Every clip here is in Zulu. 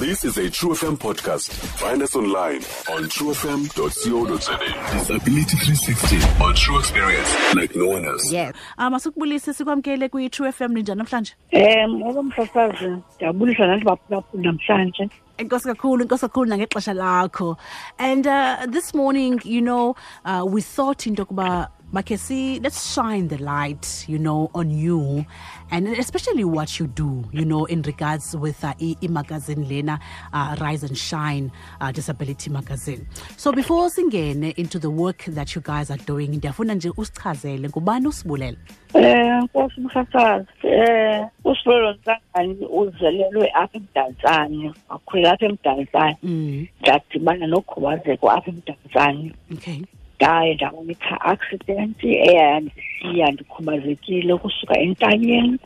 This is a True FM podcast. Find us online on truefm.co.za. Disability 360 on True Experience like no one else. yes um asikubulise sikwamkele kwi-true f m ninjani namhlanje Um ngoba msasazi ndiyabulisa nathi baphulaphula namhlanje inkosi kakhulu inkosi kakhulu nangexesha lakho and uh, this morning you know uh, we thought into yokuba makhe si let's shine the light you know on you and especially what you do you know in regards with uh, i- imagazine lena uh, rise and shine uh, disability magazine. So before singene into the work that you guys are doing ndiyafuna nje usichazele ngubani usibulela um nkosi msasazi um usibelo nhlangani uzelelwe apha emdantsane wakhulela apha emdantsane mm. ndadibana nokhubazeko apha emdantsane okay ndaye ndabona i-car accident eyayandishiya ndikhubazekile ukusuka entanyeni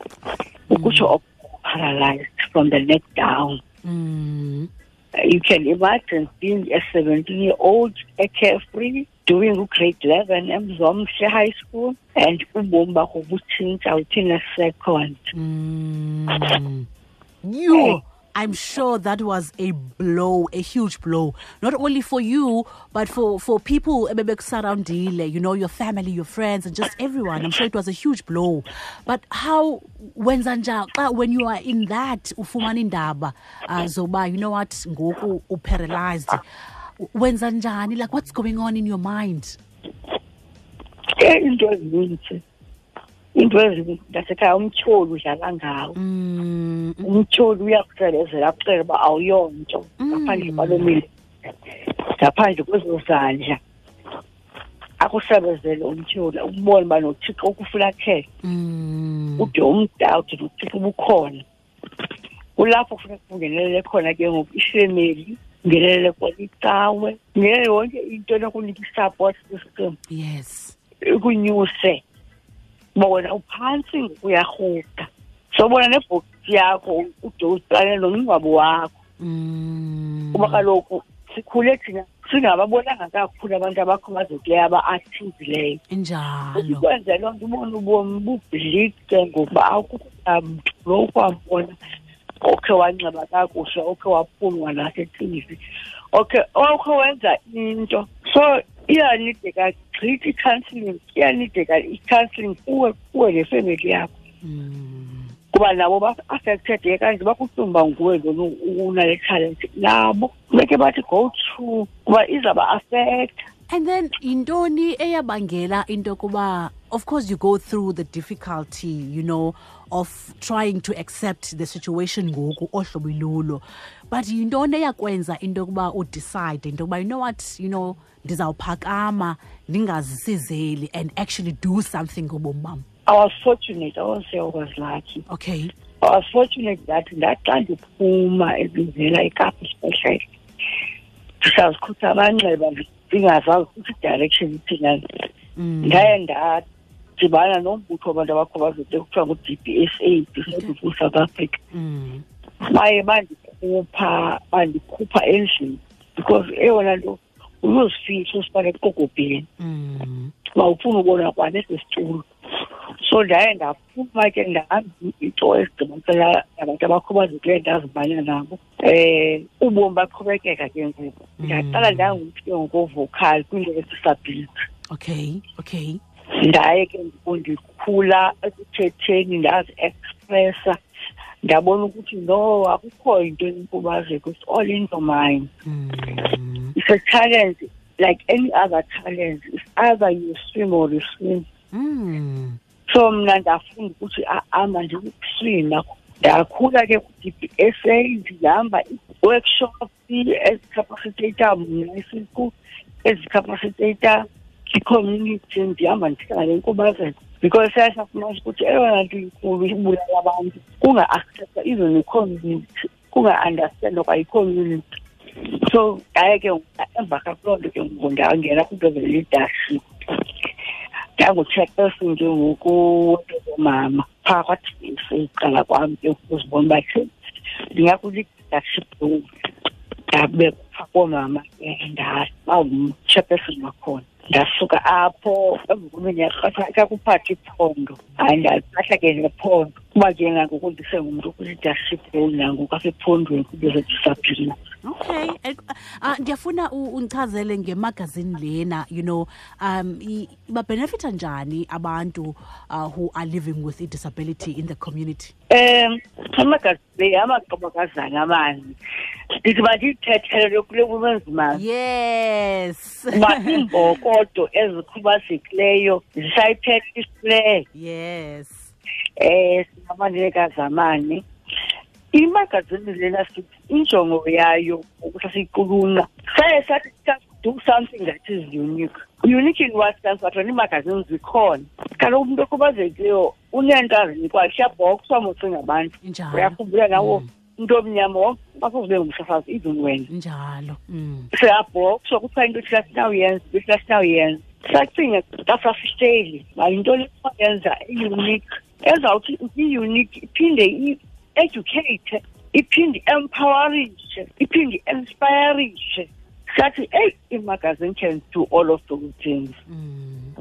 ukutsho paralyzed from the neck down mm. Uh, you can imagine being a 17 year old a carefree doing grade 11 emzomhle high school and ubomi bakho butshintsha within a second Mm. You, I'm sure that was a blow, a huge blow, not only for you, but for for people surrounding, you know, your family, your friends, and just everyone. I'm sure it was a huge blow. But how when Zanja, when you are in that ufumana indaba uh, zoba, you know what, ngoku paralyzed. When Zanjani, like what's going on in your mind? into ezininzi into ezininzi ndasekhaya umtyholi udlala ngawo. Mm, umtyholi uyakucelezela akuxela uba awuyonto ngaphandle kwalo mili ngaphandle kwezo zandla akusebezele umtyholi ukubona uba nothixo ukufulathele mm, ude umdawude nothixo ubukhona. Kulapho kufuneka kungenelele khona ke ngoku ifemeli kungenelele khona icawe kungenele yonke into enokunika i-support system yes. ikunyuse. Uba wena uphantsi uyarhuqa sobona nebhokisi yakho ude uqale nomngcwabo wakho. Mm, kuba kaloku sikhule thina singababonanga kakhulu abantu abakhubazekileyo aba-activileyo Injalo. ukwenza loo nto ubona ubomi bubhlike ngokuba akukho mntu lo ukwambona okhe wanxiba kakuhle okhe waphumwa nasetivi okhe okhe wenza into. So iyanideka gqithi i-counselling iyanideka i-counselling kuwe kuwe nefemeli yakho. Mm. kuba nabo ba-affected kanje bakuhlumba nguwe lona unale talent. Nabo funeke bathi go through kuba izaba-affecta. And then intoni eyabangela into kuba of course you go through the difficulty you know of trying to accept the situation ngoku ohlobo ilulo but yintoni eyakwenza into yokuba udecide into yokuba you know what you know ndizawuphakama ndingazisizeli and actually do something ngobomi bam I was fortunate. I won't say I was lucky. okay I was fortunate that ndaxa ndiphuma ebizela ikapa special ndisazikhutha amanxeba ndingazazi direction ithina mm. ndaye ndadibana nombutho wabantu abakhubazeke kuthiwa ngu-d b s a disabled for south africa Mm. baye bandikhupha bandikhupha endlini because eyona nto uyozifihla usifane eqokobheni Mm. uba ufuna ubona kwanesi situlo so ndaye ndaphuma ke ndahamba into ezigqibanisela nabantu abakhubazekileyo ndazimanya nabo. Um ubomi baqhubekeka ke ngoku. Ndaqala ndangumntu ke ngokovocal kwinto yedisability okay okay. Ndaye ke ngoku ndikhula ekuthetheni ndazi-expressa. Ndabona ukuthi no akukho into enkubazeko it's all in your mind. Mm. it's a challenge like any other challenge it's either you swim or you swim. Mm. So mna ndafunda ukuthi a-a mandikukuswima ndakhula ke ku-d s a ndihamba i-workshop ezicapacitator mna isiku ezicapacitator i-community ndihamba ndihlala lenkubazeko because sayasafumanisa ukuthi eyona nto inkulu ibulala abantu kunga-accepta even i-community kunga-understandwa kwayi-community so ndaye ke emva kakuloo nto ke ngoku ndangena kwinto ze-leadership ndangu-chairperson ke ngoku wento zomama phaa kwathisa iqala kwam ke ukuzibona uba ke ndingakwili-leadership role ndabe phaa koomama ke ndabangum-chairperson wakhona ndasuka apho emva kweminyaka kakuphatha iphondo. Hayi ndaliphatha ke nephondo kuba ke nangoku ndisengumntu kwi-leadership role nangoku asephondweni kwize-disability Okay. Eh, Uh, ndiyafuna u- undichazele ngemagazini lena, you know, um babhenefitha njani abantu uh, who are living with i-disability in the community? um amagazile amaqobakazana amani ndithi bandiyithethele kule women's month Yes. uba iimbokodo ezikhubazekileyo zisayiphelisileyo yes. um singabanikazi amane imagazini lena sithi injongo yayo ukuthi siyiqulunqa saye sathi do something that is unique. Unique in what sense? Wena iimagazini zikhona. Kaloku umntu okhubazekileyo uneento azinikwayo siyabhokswa mosingabantu uyakhumbula nawo Mm. umntu omnyama wonke basozube ngumsasazi even wena Njalo. Mm. siyabhokswa kuthiwa into thina sinawuyenza into thina sinawuyenza sacinga xa sasihleli uba yintoni yenza i-unique ezawuthi i-unique iphinde i-educate iphinde i-empowerishe iphinde i-inspirishe sathi eyi imagazine can do all of those things. Mm.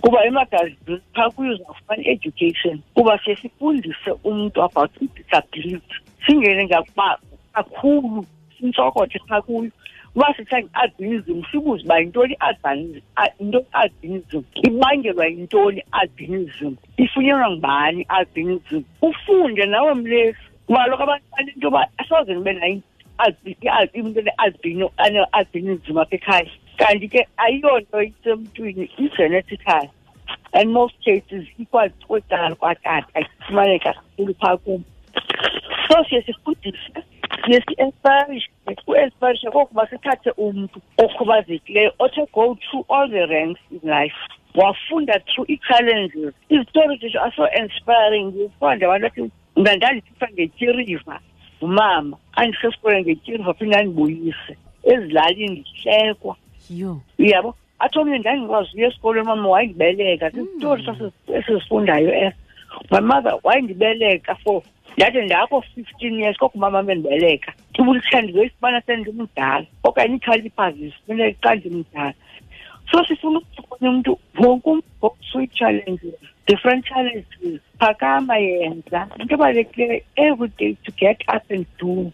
kuba emagazini phaa kuyo uzawufumana i-education kuba siye sifundise umntu about i-disability. Singene ngakuba kakhulu sintsokothe phaa kuyo. Uba sithetha nge-albinism sibuze uba yintoni i-albinism yintoni i-albinism ibangelwa yintoni i-albinism ifunyanwa ngubani i-albinism ufunde nawe mlesi kuba kaloku abantu banento yoba asoze ndibe nayo ane-albinism apha ekhaya. Kanti ke ayiyonto isemntwini i-genetical. And most cases ikwacala kwatata ifumaneka kakhulu phaa kum. So siye sifundise siye si-inspirishe u-inspirishe kokuba sithathe umntu okhubazekileyo othe go through all the ranks in life. Wafunda through ii-challenges izitori zethu are so inspiring. Ndifunde abantu athi mna ndandithetha ngetyiriva ngumama. Andisesikolweni ngetyiriva phinde andibuyise. Ezilalini ndihlekwa. Yo. uyabo? Athi omnye ndandikwazi uya esikolweni mama wayindibeleka sizitori esizifundayo eso my mother wayindibeleka for ndathi ndakho fifteen years kokumama bendibeleka ibulithe ndizoyifumana sendimdala okanye ii-calipers zifuneka xa ndimdala so sifuna ukufuna umntu wonke umntu different challenges phakama yenza. Into ebalulekileyo every day to get up and do.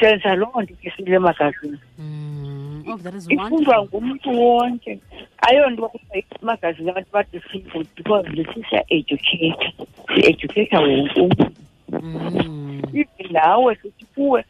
Senza loo nto ke sile magazini Mm. Oh, ifundwa ngumntu wonke. Ayonto kuthiwa imagazini abantu ba-disabled because lithi siya-educate si-educata wonke umntu. Even nawe sithi kuwe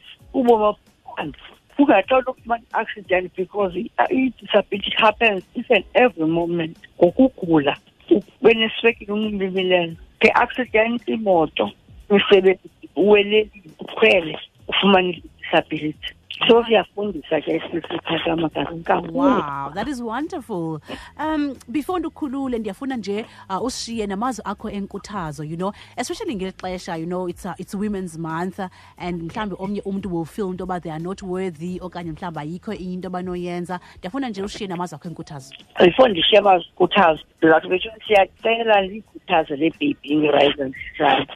phansi ungaxola ukufumana i-accident because i-disability happens each and every moment. Ngokugula ube neswekile unxibimileyo nge-accident imoto umsebenzi uwelelile ukhwele ufumane i-disability so siyafundisa ke sisithatha Wow, that is wonderful. Um before ndikhulule ndiyafuna nje uh, ushiye namazwi akho enkuthazo, you know, especially ngexesha you know, it's uh, it's women's month and mhlambe omnye umuntu will feel into ba they are not worthy okanye mhlawumbi ayikho into abanoyenza. Ndiyafuna nje ushiye namazwi akho enkuthazo. before ndishiye amazikhuthazo ndizawuthi betsho siyacela likhuthazo le baby nge-rise and shine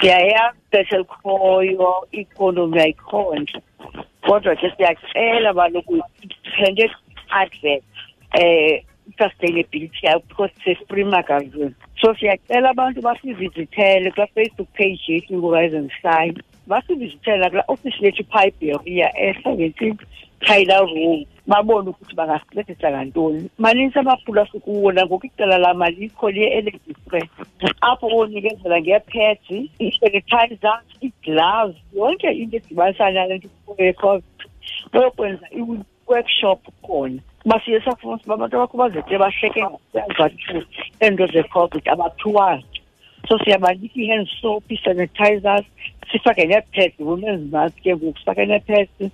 siyayazi ixesha elikhoyo i-economy ayikhontle kodwa ke siyacela baloku depended advert um i-sustainability yayo because free magazine. So siyacela abantu basivizithele kula facebook page yethu shine basivizithele nakula ofisi lethu phaa iberia ehla ngensimbi tyler road. Babone ukuthi bangasincedisa ngantoni maninzi amaphulo asikuwo nangoku icala lam alikho liye-energy spray apho wonikezela ngeepeds ii-sanitizers ii-gloves yonke into edibanisa nale nto yecovid bayokwenza i-workshop khona. Kuba siye safumanisa uba abantu abakhubazekile bahleke ngasezathi eento zecovid abaphiwayo so siyabanika ii-hand soap ii-sanitizers sifake nee-pads women's mask ke ngoku sifake nee-pads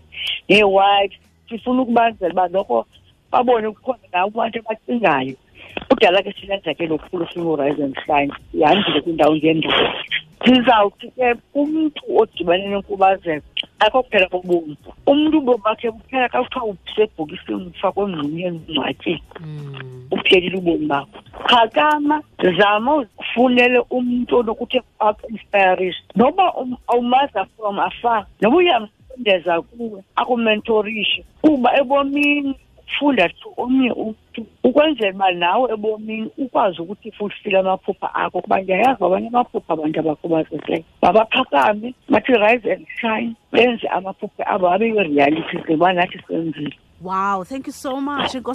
nee-wipes. Sifuna ukubazela uba noko babone kukhona nawo abantu abacingayo kudala ke silenza ke lokhulu singu-rise ihandile shine sihambile kwiindawo ngeendawo ndizawuthi ke umntu odibane nenkubazeko akho kuphela kobomi. Umntu ubomi bakhe buphela xa kuthiwa usebhokisini ufakwe emngxunyeni ungcwatyeni Mm. uphelile ubomi bakho. Phakama zama ufunele umntu onokuthi aku-inspirishe noba um- awumaza from afar noba uyamsondeza kuwe akumentorishe kuba ebomini nokufunda to omnye umntu. Ukwenzela uba nawe ebomini ukwazi ukuthi fulfile amaphupha akho kuba ndiyayazi amaphupha abantu bathi rise and shine benze amaphupha abo abe yi-reality nathi senzile. Wow, thank you so much. And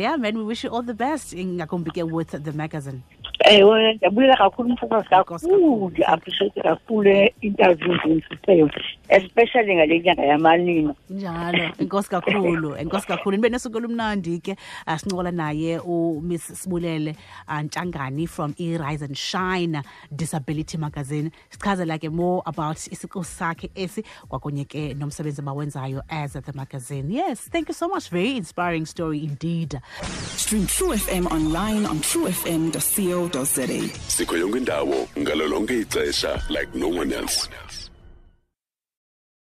yeah, man, we wish you all the best. Ingakumbi ke with the magazine. Ewe ndiyabulela kakhulu umfokazi kakhulu appreciate kakhulu i-interview ndiyenzisiseyo especially ngale nyanga yamalina Njalo, enkosi kakhulu, enkosi kakhulu. Nibe nesuku olumnandi ke sincokola naye uMiss Sibulele ah, Ntshangani from i-rise and Shine Disability Magazine. Sichazela ke more about isiqu sakhe esi kwakunye ke nomsebenzi abawenzayo as the magazine. Yes, thank you so much. Very inspiring story indeed. Stream True FM online on truefm.co.za. sikho yonke indawo ngalo ixesha like no one else